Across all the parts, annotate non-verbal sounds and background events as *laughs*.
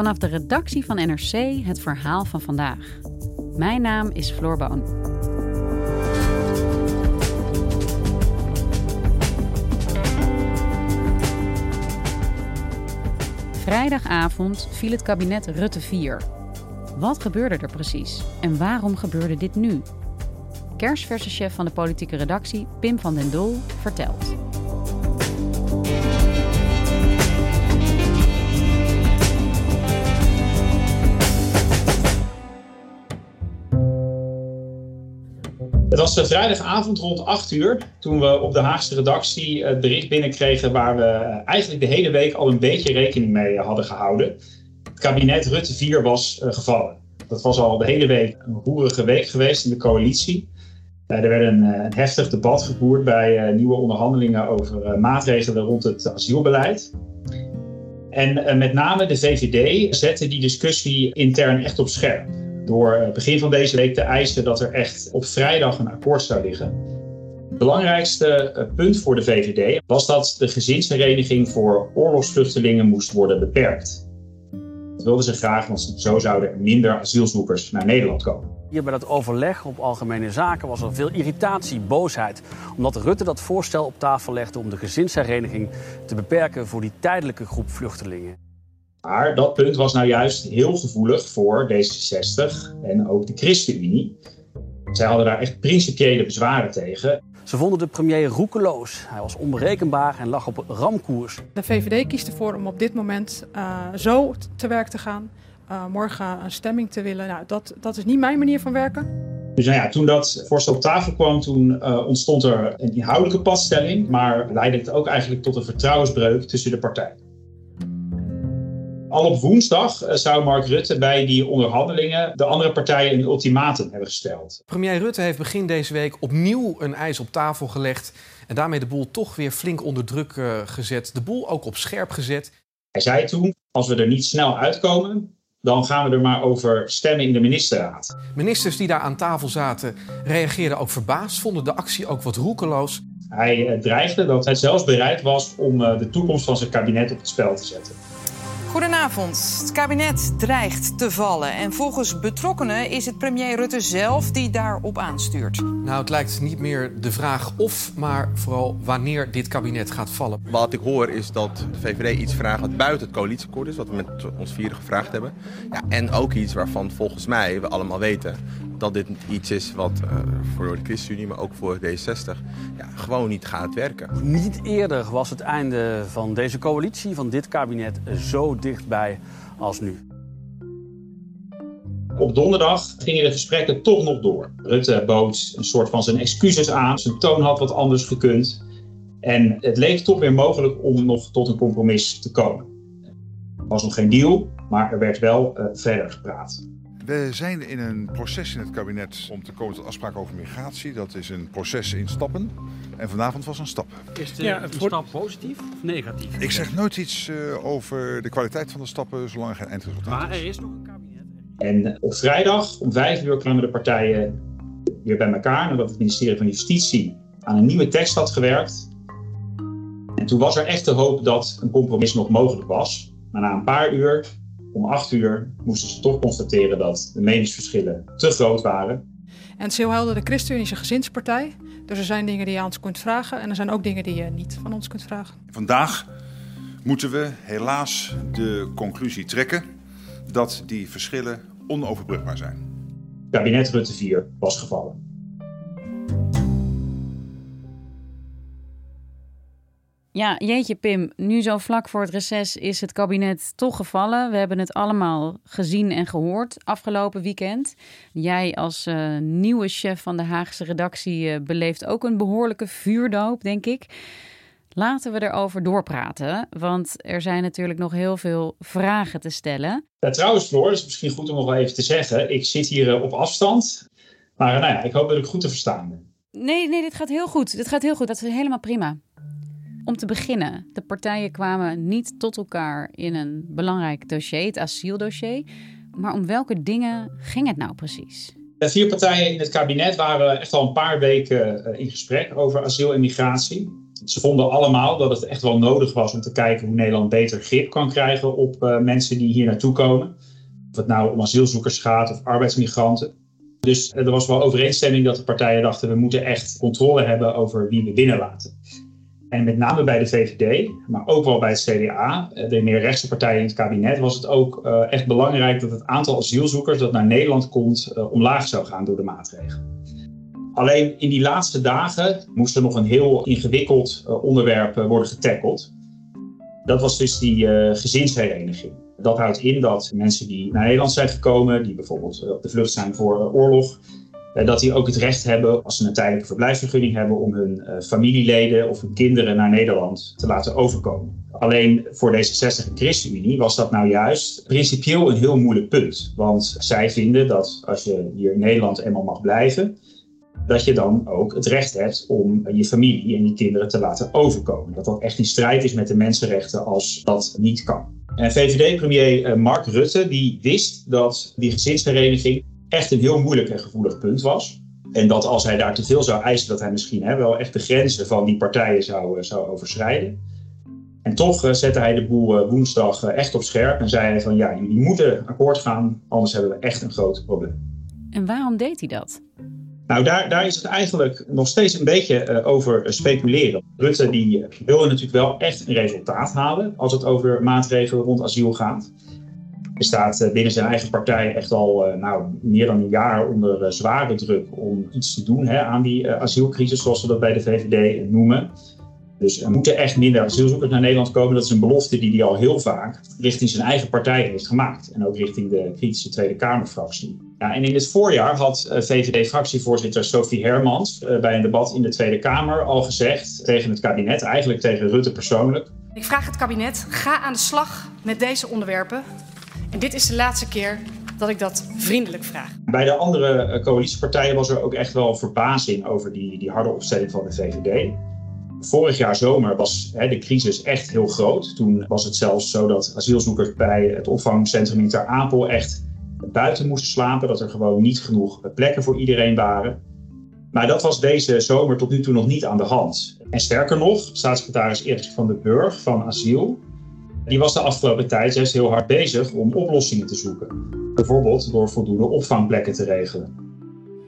Vanaf de redactie van NRC het verhaal van vandaag. Mijn naam is Floor Boon. Vrijdagavond viel het kabinet Rutte 4. Wat gebeurde er precies en waarom gebeurde dit nu? Kersverse chef van de politieke redactie, Pim van den Doel, vertelt. Was vrijdagavond rond 8 uur toen we op de Haagse redactie het bericht binnenkregen waar we eigenlijk de hele week al een beetje rekening mee hadden gehouden. Het kabinet Rutte 4 was uh, gevallen. Dat was al de hele week een roerige week geweest in de coalitie. Uh, er werd een, een, heftig debat gevoerd bij nieuwe onderhandelingen over maatregelen rond het asielbeleid. En met name de VVD zette die discussie intern echt op scherp door begin van deze week te eisen dat er echt op vrijdag een akkoord zou liggen. Het belangrijkste punt voor de VVD was dat de gezinshereniging voor oorlogsvluchtelingen moest worden beperkt. Dat wilden ze graag, want zo zouden er minder asielzoekers naar Nederland komen. Hier bij dat overleg op algemene zaken was er veel irritatie, boosheid. Omdat Rutte dat voorstel op tafel legde om de gezinshereniging te beperken voor die tijdelijke groep vluchtelingen. Maar dat punt was nou juist heel gevoelig voor D66 en ook de ChristenUnie. Zij hadden daar echt principiële bezwaren tegen. Ze vonden de premier roekeloos. Hij was onberekenbaar en lag op ramkoers. De VVD kiest ervoor om op dit moment uh, zo te werk te gaan. Uh, morgen een stemming te willen. Nou, dat, dat is niet mijn manier van werken. Dus nou ja, toen dat voorstel op tafel kwam, toen uh, ontstond er een inhoudelijke padstelling. Maar leidde het ook eigenlijk tot een vertrouwensbreuk tussen de partijen. Al op woensdag zou Mark Rutte bij die onderhandelingen de andere partijen een ultimatum hebben gesteld. Premier Rutte heeft begin deze week opnieuw een eis op tafel gelegd. En daarmee de boel toch weer flink onder druk uh, gezet. De boel ook op scherp gezet. Hij zei toen: als we er niet snel uitkomen, dan gaan we er maar over stemmen in de ministerraad. Ministers die daar aan tafel zaten reageerden ook verbaasd, vonden de actie ook wat roekeloos. Hij uh, dreigde dat hij zelfs bereid was om de toekomst van zijn kabinet op het spel te zetten. Goedenavond. Het kabinet dreigt te vallen. En volgens betrokkenen is het premier Rutte zelf die daarop aanstuurt. Nou, het lijkt niet meer de vraag of, maar vooral wanneer dit kabinet gaat vallen. Wat ik hoor is dat de VVD iets vraagt wat buiten het coalitieakkoord is, wat we met ons vieren gevraagd hebben. Ja, en ook iets waarvan volgens mij we allemaal weten dat dit iets is wat uh, voor de ChristenUnie, maar ook voor D66, ja, gewoon niet gaat werken. Niet eerder was het einde van deze coalitie, van dit kabinet, zo dichtbij als nu. Op donderdag gingen de gesprekken toch nog door. Rutte bood een soort van zijn excuses aan. Zijn toon had wat anders gekund. En het leek toch weer mogelijk om nog tot een compromis te komen. Er was nog geen deal, maar er werd wel uh, verder gepraat. We zijn in een proces in het kabinet om te komen tot afspraken over migratie. Dat is een proces in stappen. En vanavond was een stap. Is de, ja, het wordt... stap positief of negatief? Ik zeg nooit iets uh, over de kwaliteit van de stappen zolang er geen eindresultaat maar is. Maar er is nog een kabinet. En op vrijdag om vijf uur kwamen de partijen weer bij elkaar nadat het ministerie van Justitie aan een nieuwe tekst had gewerkt. En toen was er echt de hoop dat een compromis nog mogelijk was. Maar na een paar uur om acht uur moesten ze toch constateren dat de meningsverschillen te groot waren. En het is heel helder de ChristenUnie is een gezinspartij. Dus er zijn dingen die je aan ons kunt vragen en er zijn ook dingen die je niet van ons kunt vragen. Vandaag moeten we helaas de conclusie trekken dat die verschillen onoverbrugbaar zijn. Kabinet Rutte 4 was gevallen. Ja, jeetje Pim, nu zo vlak voor het reces is het kabinet toch gevallen. We hebben het allemaal gezien en gehoord afgelopen weekend. Jij als uh, nieuwe chef van de Haagse redactie uh, beleeft ook een behoorlijke vuurdoop, denk ik. Laten we erover doorpraten, want er zijn natuurlijk nog heel veel vragen te stellen. Ja, trouwens, Floor, dat is misschien goed om nog wel even te zeggen. Ik zit hier uh, op afstand, maar nou ja, ik hoop dat ik goed te verstaan ben. Nee, nee, dit gaat heel goed. Dit gaat heel goed. Dat is helemaal prima. Om te beginnen, de partijen kwamen niet tot elkaar in een belangrijk dossier, het asieldossier. Maar om welke dingen ging het nou precies? De vier partijen in het kabinet waren echt al een paar weken eh, in gesprek over asiel en migratie. Ze vonden allemaal dat het echt wel nodig was om te kijken hoe Nederland beter grip kan krijgen op uh, mensen die hier naartoe komen. Of het nou om asielzoekers gaat of arbeidsmigranten. Dus er was wel overeenstemming dat de partijen dachten we moeten echt controle hebben over wie we binnenlaten. En met name bij de VVD, maar ook wel bij het CDA, eh, de meer rechtse partijen in het kabinet, was het ook uh, echt belangrijk dat het aantal asielzoekers dat naar Nederland komt uh, omlaag zou gaan door de maatregelen. Alleen in die laatste dagen moest er nog een heel ingewikkeld onderwerp worden getackeld. Dat was dus die gezinshereniging. Dat houdt in dat mensen die naar Nederland zijn gekomen, die bijvoorbeeld op de vlucht zijn voor oorlog, eh, dat die ook het recht hebben, als ze een tijdelijke verblijfsvergunning hebben, om hun uh, familieleden of hun kinderen naar Nederland te laten overkomen. Alleen voor D66 en ChristenUnie was dat nou juist principieel een heel moeilijk punt. Want zij vinden dat als je hier in Nederland eenmaal mag blijven, dat je dan ook het recht hebt om je familie en je kinderen te laten overkomen. Dat dat echt in strijd is met de mensenrechten als dat niet kan. En VVD-premier eh, Mark Rutte die wist dat die gezinshereniging echt een heel moeilijk en gevoelig punt was. En dat als hij daar te veel zou eisen, dat hij misschien hè, wel echt de grenzen van die partijen zou, eh, zou overschrijden. En toch uh, zette hij de boel uh, woensdag echt op scherp en zei hij van ja, jullie moeten akkoord gaan, anders hebben we echt een groot probleem. En waarom deed hij dat? Nou, daar, daar is het eigenlijk nog steeds een beetje over speculeren. Rutte die wilde natuurlijk wel echt een resultaat halen als het over maatregelen rond asiel gaat. Staat eh, binnen zijn eigen partij echt al eh, nou, meer dan een jaar onder eh, zware druk om iets te doen hè, aan die asielcrisis, zoals we dat bij de VVD noemen. Dus er moeten echt minder asielzoekers naar Nederland komen. Dat is een belofte die hij al heel vaak richting zijn eigen partij heeft gemaakt. En ook richting de kritische Tweede Kamerfractie. Ja, en in het voorjaar had VVD-fractievoorzitter Sophie Hermans bij een debat in de Tweede Kamer al gezegd tegen het kabinet, eigenlijk tegen Rutte persoonlijk. Ik vraag het kabinet, ga aan de slag met deze onderwerpen. En dit is de laatste keer dat ik dat vriendelijk vraag. Bij de andere eh, coalitiepartijen was er ook echt wel verbazing over die, die harde opstelling van de VVD. Vorig jaar zomer was hè, de crisis echt heel groot. Toen was het zelfs zo dat asielzoekers bij het opvangcentrum in Ter Apel echt buiten moesten slapen. Dat er gewoon niet genoeg plekken voor iedereen waren. Maar dat was deze zomer tot nu toe nog niet aan de hand. En sterker nog, staatssecretaris Erik van den Burg van Asiel die was de afgelopen tijd juist heel hard bezig om oplossingen te zoeken. Bijvoorbeeld door voldoende opvangplekken te regelen.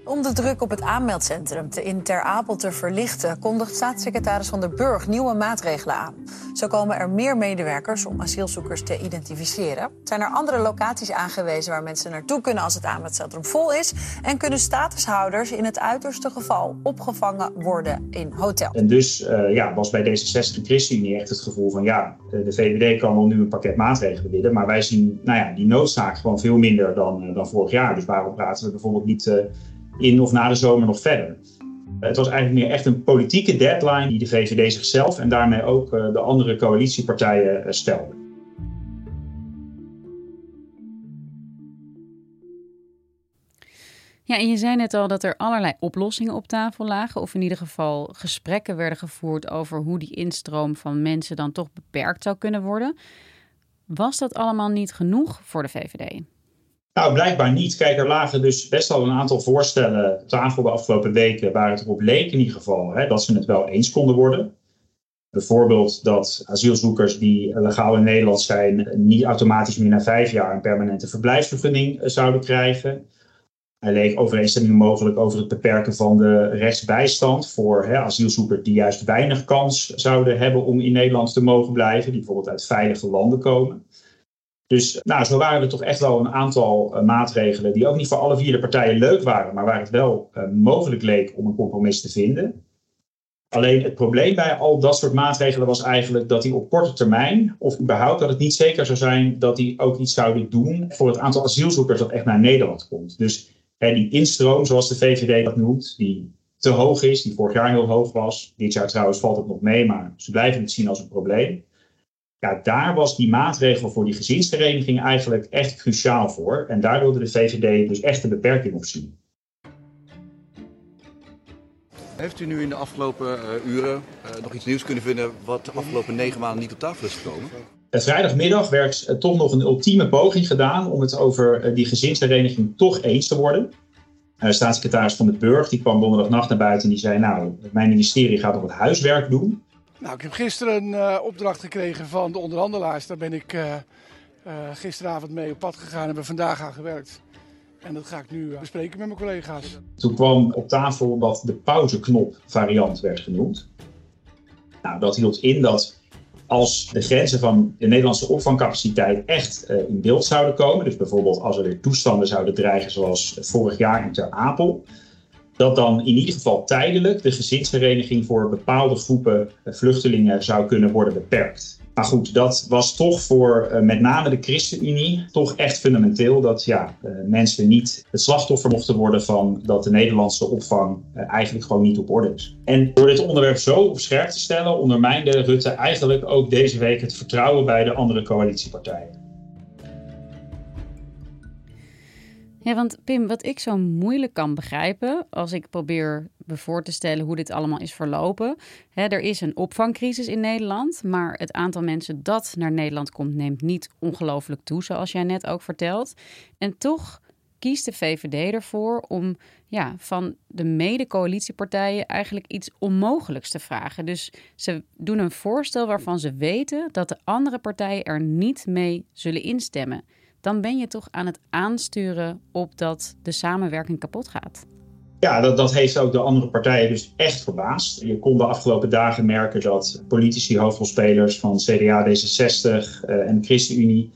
Om de druk op het aanmeldcentrum in Ter Apel te verlichten, kondigt staatssecretaris Van der Burg nieuwe maatregelen aan. Zo komen er meer medewerkers om asielzoekers te identificeren. Zijn er andere locaties aangewezen waar mensen naartoe kunnen als het aanmeldcentrum vol is? En kunnen statushouders in het uiterste geval opgevangen worden in hotel? En dus uh, ja, was bij D66 en ChristenUnie echt het gevoel van ja, de VVD kan wel nu een pakket maatregelen willen, maar wij zien nou ja, die noodzaak gewoon veel minder dan, uh, dan vorig jaar. Dus waarom praten we bijvoorbeeld niet. In of na de zomer nog verder. Het was eigenlijk meer echt een politieke deadline die de VVD zichzelf en daarmee ook eh, de andere coalitiepartijen eh, stelden. Ja, en je zei net al dat er allerlei oplossingen op tafel lagen, of in ieder geval gesprekken werden gevoerd over hoe die instroom van mensen dan toch beperkt zou kunnen worden. Was dat allemaal niet genoeg voor de VVD? Nou, blijkbaar niet. Kijk, er lagen dus best al een aantal voorstellen tafel de afgelopen weken waar het erop leek in ieder geval hè, dat ze het wel eens konden worden. Bijvoorbeeld dat asielzoekers die legaal in Nederland zijn niet automatisch meer na vijf jaar een permanente verblijfsvergunning eh, zouden krijgen. Er leek overeenstemming mogelijk over het beperken van de rechtsbijstand voor hè, asielzoekers die juist weinig kans zouden hebben om in Nederland te mogen blijven, die bijvoorbeeld uit veilige landen komen. Dus nou, zo waren er toch echt wel een aantal uh, maatregelen die ook niet voor alle vier de partijen leuk waren, maar waar het wel uh, mogelijk leek om een compromis te vinden. Alleen het probleem bij al dat soort maatregelen was eigenlijk dat die op korte termijn, of überhaupt dat het niet zeker zou zijn dat die ook iets zouden doen voor het aantal asielzoekers dat echt naar Nederland komt. Dus hè, die instroom, zoals de VVD dat noemt, die te hoog is, die vorig jaar heel hoog was. Dit jaar trouwens valt het nog mee, maar ze blijven het zien als een probleem. Ja, daar was die maatregel voor die gezinsvereniging eigenlijk echt cruciaal voor. En daar wilde de VVD dus echt een beperking op zien. Heeft u nu in de afgelopen uh, uren uh, nog iets nieuws kunnen vinden wat de afgelopen negen maanden niet op tafel is gekomen? Vrijdagmiddag werd uh, toch nog een ultieme poging gedaan om het over die gezinsvereniging toch eens te worden. staatssecretaris van de Burg die kwam donderdagnacht naar buiten en die zei: Nou, mijn ministerie gaat nog het huiswerk doen. Nou, ik heb gisteren een opdracht gekregen van de onderhandelaars. Daar ben ik gisteravond mee op pad gegaan en hebben vandaag aan gewerkt. En dat ga ik nu bespreken met mijn collega's. Toen kwam op tafel wat de pauzeknop variant werd genoemd. Nou, dat hield in dat als de grenzen van de Nederlandse opvangcapaciteit echt in beeld zouden komen, dus bijvoorbeeld als er weer toestanden zouden dreigen zoals vorig jaar in Ter Apel, dat dan in ieder geval tijdelijk de gezinsvereniging voor bepaalde groepen vluchtelingen zou kunnen worden beperkt. Maar goed, dat was toch voor uh, met name de ChristenUnie toch echt fundamenteel dat ja, uh, mensen niet het slachtoffer mochten worden van dat de Nederlandse opvang eigenlijk gewoon niet op orde is. En door dit onderwerp zo op scherp te stellen, ondermijnde Rutte eigenlijk ook deze week het vertrouwen bij de andere coalitiepartijen. Ja, want Pim, wat ik zo moeilijk kan begrijpen als ik probeer me voor te stellen hoe dit allemaal is verlopen. Hè, er is een opvangcrisis in Nederland, maar het aantal mensen dat naar Nederland komt neemt niet ongelooflijk toe, zoals jij net ook vertelt. En toch kiest de VVD ervoor om ja, van de mede-coalitiepartijen eigenlijk iets onmogelijks te vragen. Dus ze doen een voorstel waarvan ze weten dat de andere partijen er niet mee zullen instemmen dan ben je toch aan het aansturen op dat de samenwerking kapot gaat. Ja, dat, dat heeft ook de andere partijen dus echt verbaasd. Je kon de afgelopen dagen merken dat politici, hoofdrolspelers van CDA, D66 uh, en de ChristenUnie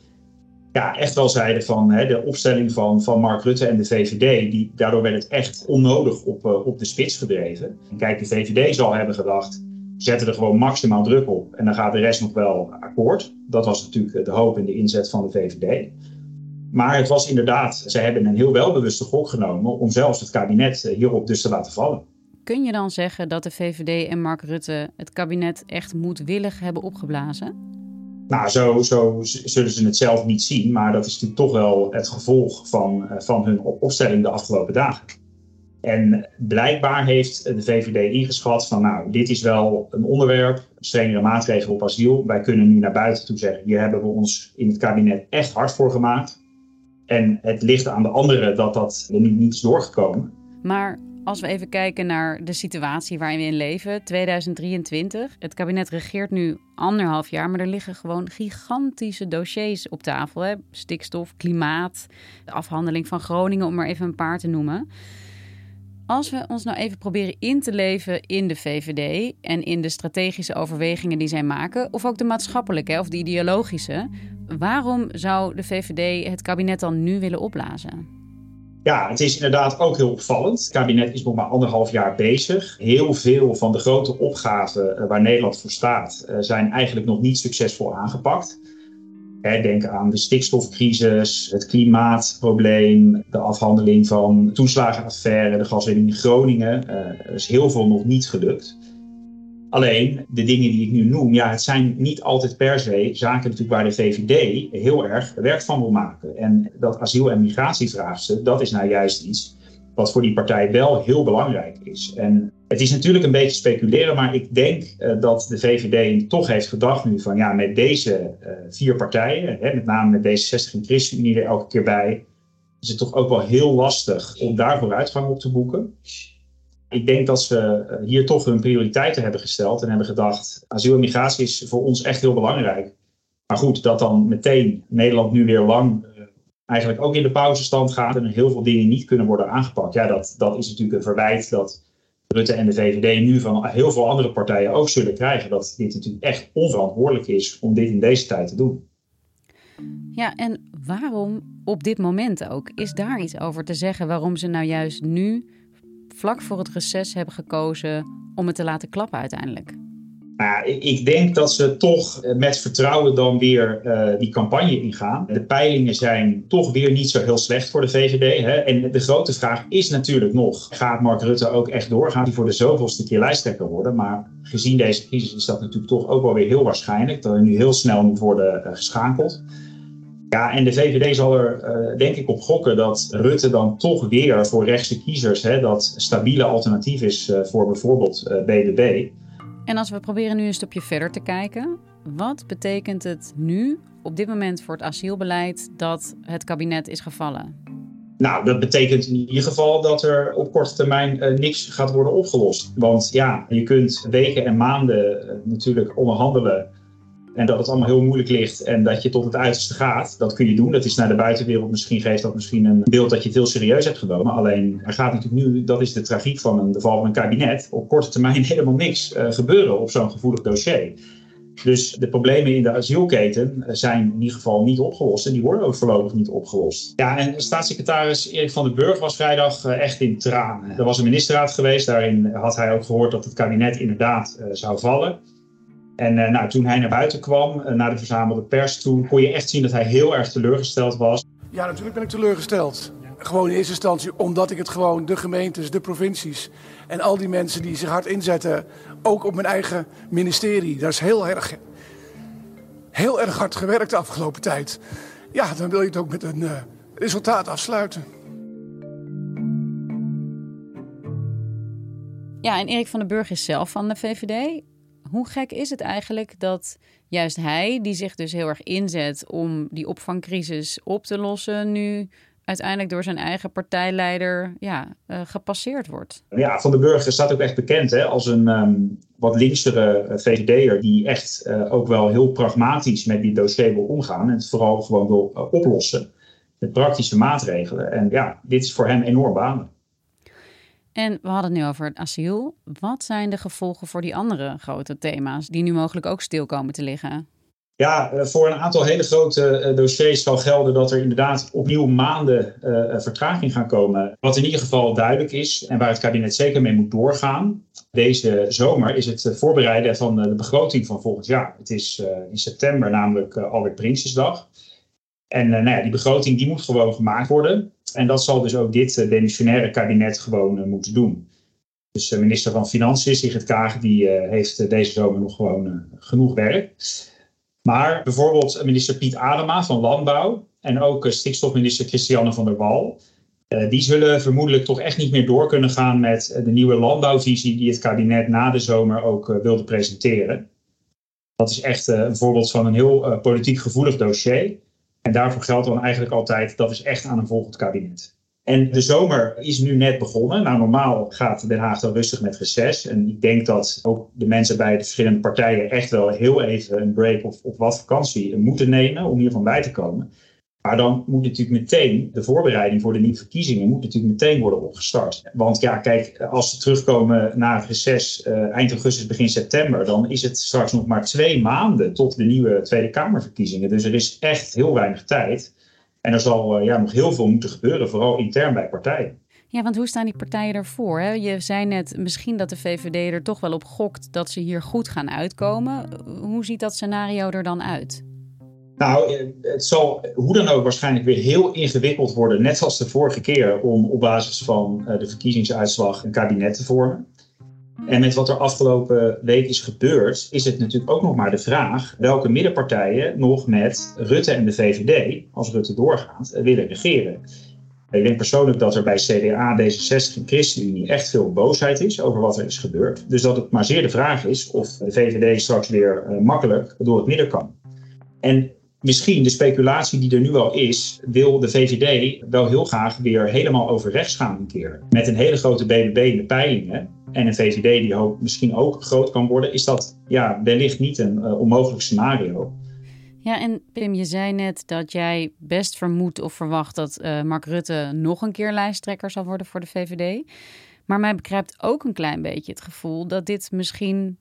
ja, echt wel zeiden van hè, de opstelling van, van Mark Rutte en de VVD, die, daardoor werd het echt onnodig op, uh, op de spits gedreven. En kijk, de VVD zal hebben gedacht, zetten er gewoon maximaal druk op en dan gaat de rest nog wel akkoord. Dat was natuurlijk de hoop en de inzet van de VVD. Maar het was inderdaad, ze hebben een heel welbewuste gok genomen om zelfs het kabinet eh, hierop dus te laten vallen. Kun je dan zeggen dat de VVD en Mark Rutte het kabinet echt moedwillig hebben opgeblazen? Nou, zo, zo zullen ze het zelf niet zien, maar dat is natuurlijk toch wel het gevolg van, eh, van hun opstelling de afgelopen dagen. En blijkbaar heeft de VVD ingeschat van, nou, dit is wel een onderwerp, strengere maatregelen op asiel. Wij kunnen nu naar buiten toe zeggen, hier hebben we ons in het kabinet echt hard voor gemaakt. En het ligt aan de anderen dat dat er niet, is doorgekomen. Maar als we even kijken naar de situatie waarin we in leven, 2023. Het kabinet regeert nu anderhalf jaar, maar er liggen gewoon gigantische dossiers op tafel. Hè? Stikstof, klimaat, de afhandeling van Groningen, om maar even een paar te noemen. Als we ons nou even proberen in te leven in de VVD en in de strategische overwegingen die zij maken, of ook de maatschappelijke of de ideologische, waarom zou de VVD het kabinet dan nu willen opblazen? Ja, het is inderdaad ook heel opvallend. Het kabinet is nog maar anderhalf jaar bezig. Heel veel van de grote opgaven eh, waar Nederland voor staat, eh, zijn eigenlijk nog niet succesvol aangepakt. Denk aan de stikstofcrisis, het klimaatprobleem, de afhandeling van toeslagenaffaire, de gaswinning in Groningen. Uh, er is heel veel nog niet gelukt. Alleen de dingen die ik nu noem, ja, het zijn niet altijd per se zaken natuurlijk waar de VVD heel erg werk van wil maken. En dat asiel- en migratievraagstuk, dat is nou juist iets wat voor die partij wel heel belangrijk is. En het is natuurlijk een beetje speculeren, maar ik denk uh, dat de VVD toch heeft gedacht nu van ja, met deze uh, vier partijen, hè, met name met D66 en ChristenUnie er elke keer bij, is het toch ook wel heel lastig om daar vooruitgang op te boeken. Ik denk dat ze uh, hier toch hun prioriteiten hebben gesteld en hebben gedacht, asiel en migratie is voor ons echt heel belangrijk. Maar goed, dat dan meteen Nederland nu weer lang eigenlijk ook in de pauzestand gaat en heel veel dingen niet kunnen worden aangepakt. Ja, dat, dat is natuurlijk een verwijt dat Rutte en de VVD nu van heel veel andere partijen ook zullen krijgen. Dat dit natuurlijk echt onverantwoordelijk is om dit in deze tijd te doen. Ja, en waarom op dit moment ook? Is daar iets over te zeggen waarom ze nou juist nu, vlak voor het reces, hebben gekozen om het te laten klappen uiteindelijk? Nou, ik denk dat ze toch eh, met vertrouwen dan weer uh, die campagne ingaan. De peilingen zijn toch weer niet zo heel slecht voor de VVD. Hè? En de grote vraag is natuurlijk nog: gaat Mark Rutte ook echt doorgaan? Die voor de zoveelste keer lijsttrekker worden. Maar gezien deze crisis is dat natuurlijk toch ook wel weer heel waarschijnlijk dat er nu heel snel moet worden uh, geschakeld. Ja, en de VVD zal er uh, denk ik op gokken dat Rutte dan toch weer voor rechtse kiezers hè, dat stabiele alternatief is voor bijvoorbeeld BBB. En als we proberen nu een stapje verder te kijken, wat betekent het nu op dit moment voor het asielbeleid dat het kabinet is gevallen? Nou, dat betekent in ieder geval dat er op korte termijn uh, niks gaat worden opgelost. Want ja, je kunt weken en maanden uh, natuurlijk onderhandelen en dat het allemaal heel moeilijk ligt en dat je tot het uiterste gaat, dat kun je doen. Dat is naar de buitenwereld misschien, geeft dat misschien een beeld dat je het heel serieus hebt genomen. Alleen er gaat natuurlijk nu, dat is de tragiek van een, de val van een kabinet, op korte termijn *laughs* helemaal niks uh, gebeuren op zo'n gevoelig dossier. Dus de problemen in de asielketen zijn in ieder geval niet opgelost en die worden ook voorlopig niet opgelost. Ja, en staatssecretaris Erik van den Burg was vrijdag uh, echt in tranen. Er was een ministerraad geweest, daarin had hij ook gehoord dat het kabinet inderdaad zou vallen. En uh, nou, toen hij naar buiten kwam, uh, naar de verzamelde pers toe, kon je echt zien dat hij heel erg teleurgesteld was. Ja, natuurlijk ben ik teleurgesteld. Gewoon in eerste instantie omdat ik het gewoon de gemeentes, de provincies en al die mensen die zich hard inzetten, ook op mijn eigen ministerie. Dat is heel erg, heel erg hard gewerkt de afgelopen tijd. Ja, dan wil je het ook met een uh, resultaat afsluiten. Ja, en Erik van den Burg is zelf van de VVD hoe gek is het eigenlijk dat juist hij, die zich dus heel erg inzet om die opvangcrisis op te lossen, nu uiteindelijk door zijn eigen partijleider ja, uh, gepasseerd wordt? Ja, Van den Burger staat ook echt bekend hè, als een um, wat linksere VVD'er die echt uh, ook wel heel pragmatisch met die dossier wil omgaan en het vooral gewoon wil oplossen met praktische maatregelen. En ja, dit is voor hem enorm banen. En we hadden het nu over het asiel. Wat zijn de gevolgen voor die andere grote thema's die nu mogelijk ook stil komen te liggen? Ja, voor een aantal hele grote dossiers zal gelden dat er inderdaad opnieuw maanden uh, vertraging gaan komen. Wat in ieder geval duidelijk is en waar het kabinet zeker mee moet doorgaan. Deze zomer is het voorbereiden van de begroting van volgend jaar. Het is in september namelijk Albert Prinsjesdag. En nou ja, die begroting die moet gewoon gemaakt worden. En dat zal dus ook dit uh, demissionaire kabinet gewoon uh, moeten doen. Dus uh, minister van Financiën, Sigrid Kaag, die heeft deze zomer nog gewoon genoeg werk. Maar bijvoorbeeld minister Piet Adema van Landbouw en ook stikstofminister Christiane van der Wal. die zullen vermoedelijk toch echt niet meer door kunnen gaan met de nieuwe landbouwvisie die het kabinet na de zomer ook wilde presenteren. Dat is echt een voorbeeld van een heel politiek gevoelig dossier. En daarvoor geldt dan eigenlijk altijd, dat is echt aan een volgend kabinet. En de zomer is nu net begonnen. Nou, normaal gaat Den Haag dan rustig met reces. En ik denk dat ook de mensen bij de verschillende partijen echt wel heel even een break of, of wat vakantie moeten nemen om hiervan bij te komen. Maar dan moet natuurlijk meteen de voorbereiding voor de nieuwe verkiezingen moet natuurlijk meteen worden opgestart. Want ja, kijk, als ze terugkomen na het reces uh, eind augustus, begin september, dan is het straks nog maar twee maanden tot de nieuwe Tweede Kamerverkiezingen. Dus er is echt heel weinig tijd. En er zal uh, ja, nog heel veel moeten gebeuren, vooral intern bij partijen. Ja, want hoe staan die partijen ervoor? Hè? Je zei net misschien dat de VVD er toch wel op gokt dat ze hier goed gaan uitkomen. Hoe ziet dat scenario er dan uit? Nou, het zal hoe dan ook waarschijnlijk weer heel ingewikkeld worden, net als de vorige keer, om op basis van de verkiezingsuitslag een kabinet te vormen. En met wat er afgelopen week is gebeurd, is het natuurlijk ook nog maar de vraag welke middenpartijen nog met Rutte en de VVD, als Rutte doorgaat, willen regeren. Ik denk persoonlijk dat er bij CDA, D66 en ChristenUnie echt veel boosheid is over wat er is gebeurd. Dus dat het maar zeer de vraag is of de VVD straks weer makkelijk door het midden kan. En misschien de speculatie die er nu al is, wil de VVD wel heel graag weer helemaal over rechts gaan een keer. Met een hele grote BBB in de peilingen en een VVD die hoop, misschien ook groot kan worden, is dat ja, wellicht niet een uh, onmogelijk scenario. Ja, en Pim, je zei net dat jij best vermoedt of verwacht dat uh, Mark Rutte nog een keer lijsttrekker zal worden voor de VVD. Maar mij begrijpt ook een klein beetje het gevoel dat dit misschien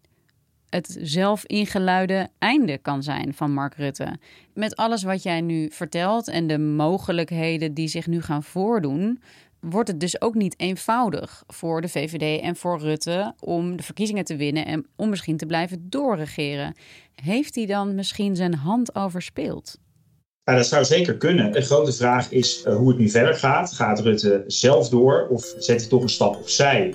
het zelf ingeluide einde kan zijn van Mark Rutte. Met alles wat jij nu vertelt en de mogelijkheden die zich nu gaan voordoen, wordt het dus ook niet eenvoudig voor de VVD en voor Rutte om de verkiezingen te winnen en om misschien te blijven doorregeren. Heeft hij dan misschien zijn hand overspeeld? Ja, dat zou zeker kunnen. De grote vraag is uh, hoe het nu verder gaat. Gaat Rutte zelf door of zet hij toch een stap opzij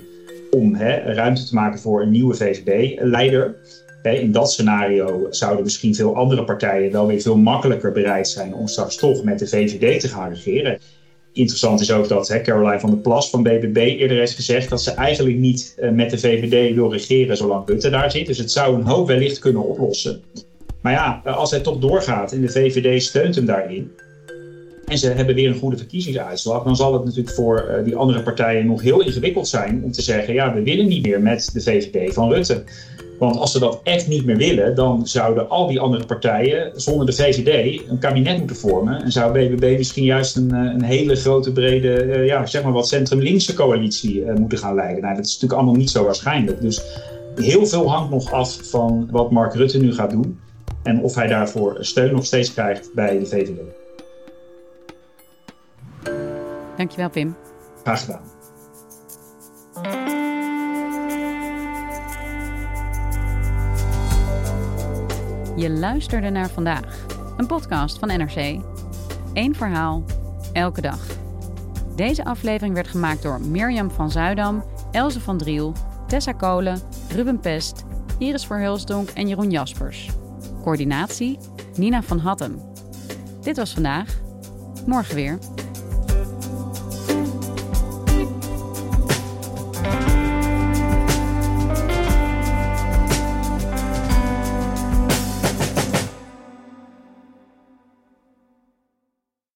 om hè, ruimte te maken voor een nieuwe VVD-leider? In dat scenario zouden misschien veel andere partijen wel weer veel makkelijker bereid zijn om straks toch met de VVD te gaan regeren. Interessant is ook dat hè, Caroline van der Plas van BBB eerder heeft gezegd dat ze eigenlijk niet uh, met de VVD wil regeren zolang Rutte daar zit. Dus het zou een hoop wellicht kunnen oplossen. Maar ja, als hij toch doorgaat en de VVD steunt hem daarin. En ze hebben weer een goede verkiezingsuitslag. Dan zal het natuurlijk voor uh, die andere partijen nog heel ingewikkeld zijn om te zeggen: ja, we willen niet meer met de VVD van Rutte. Want als ze dat echt niet meer willen, dan zouden al die andere partijen zonder de VVD een kabinet moeten vormen. En zou BBB misschien juist een, een hele grote, brede, uh, ja, zeg maar wat centrum-linkse coalitie moeten gaan leiden. Nou, dat is natuurlijk allemaal niet zo waarschijnlijk. Dus heel veel hangt nog af van wat Mark Rutte nu gaat doen. En of hij daarvoor steun nog steeds krijgt bij de VVD. Dankjewel, Pim. Graag gedaan. Je luisterde naar vandaag, een podcast van NRC. Eén verhaal, elke dag. Deze aflevering werd gemaakt door Mirjam van Zuidam, Elze van Driel, Tessa Kolen, Ruben Pest, Iris Verhulsdonk en Jeroen Jaspers. Coördinatie Nina van Hattem. Dit was vandaag. Morgen weer.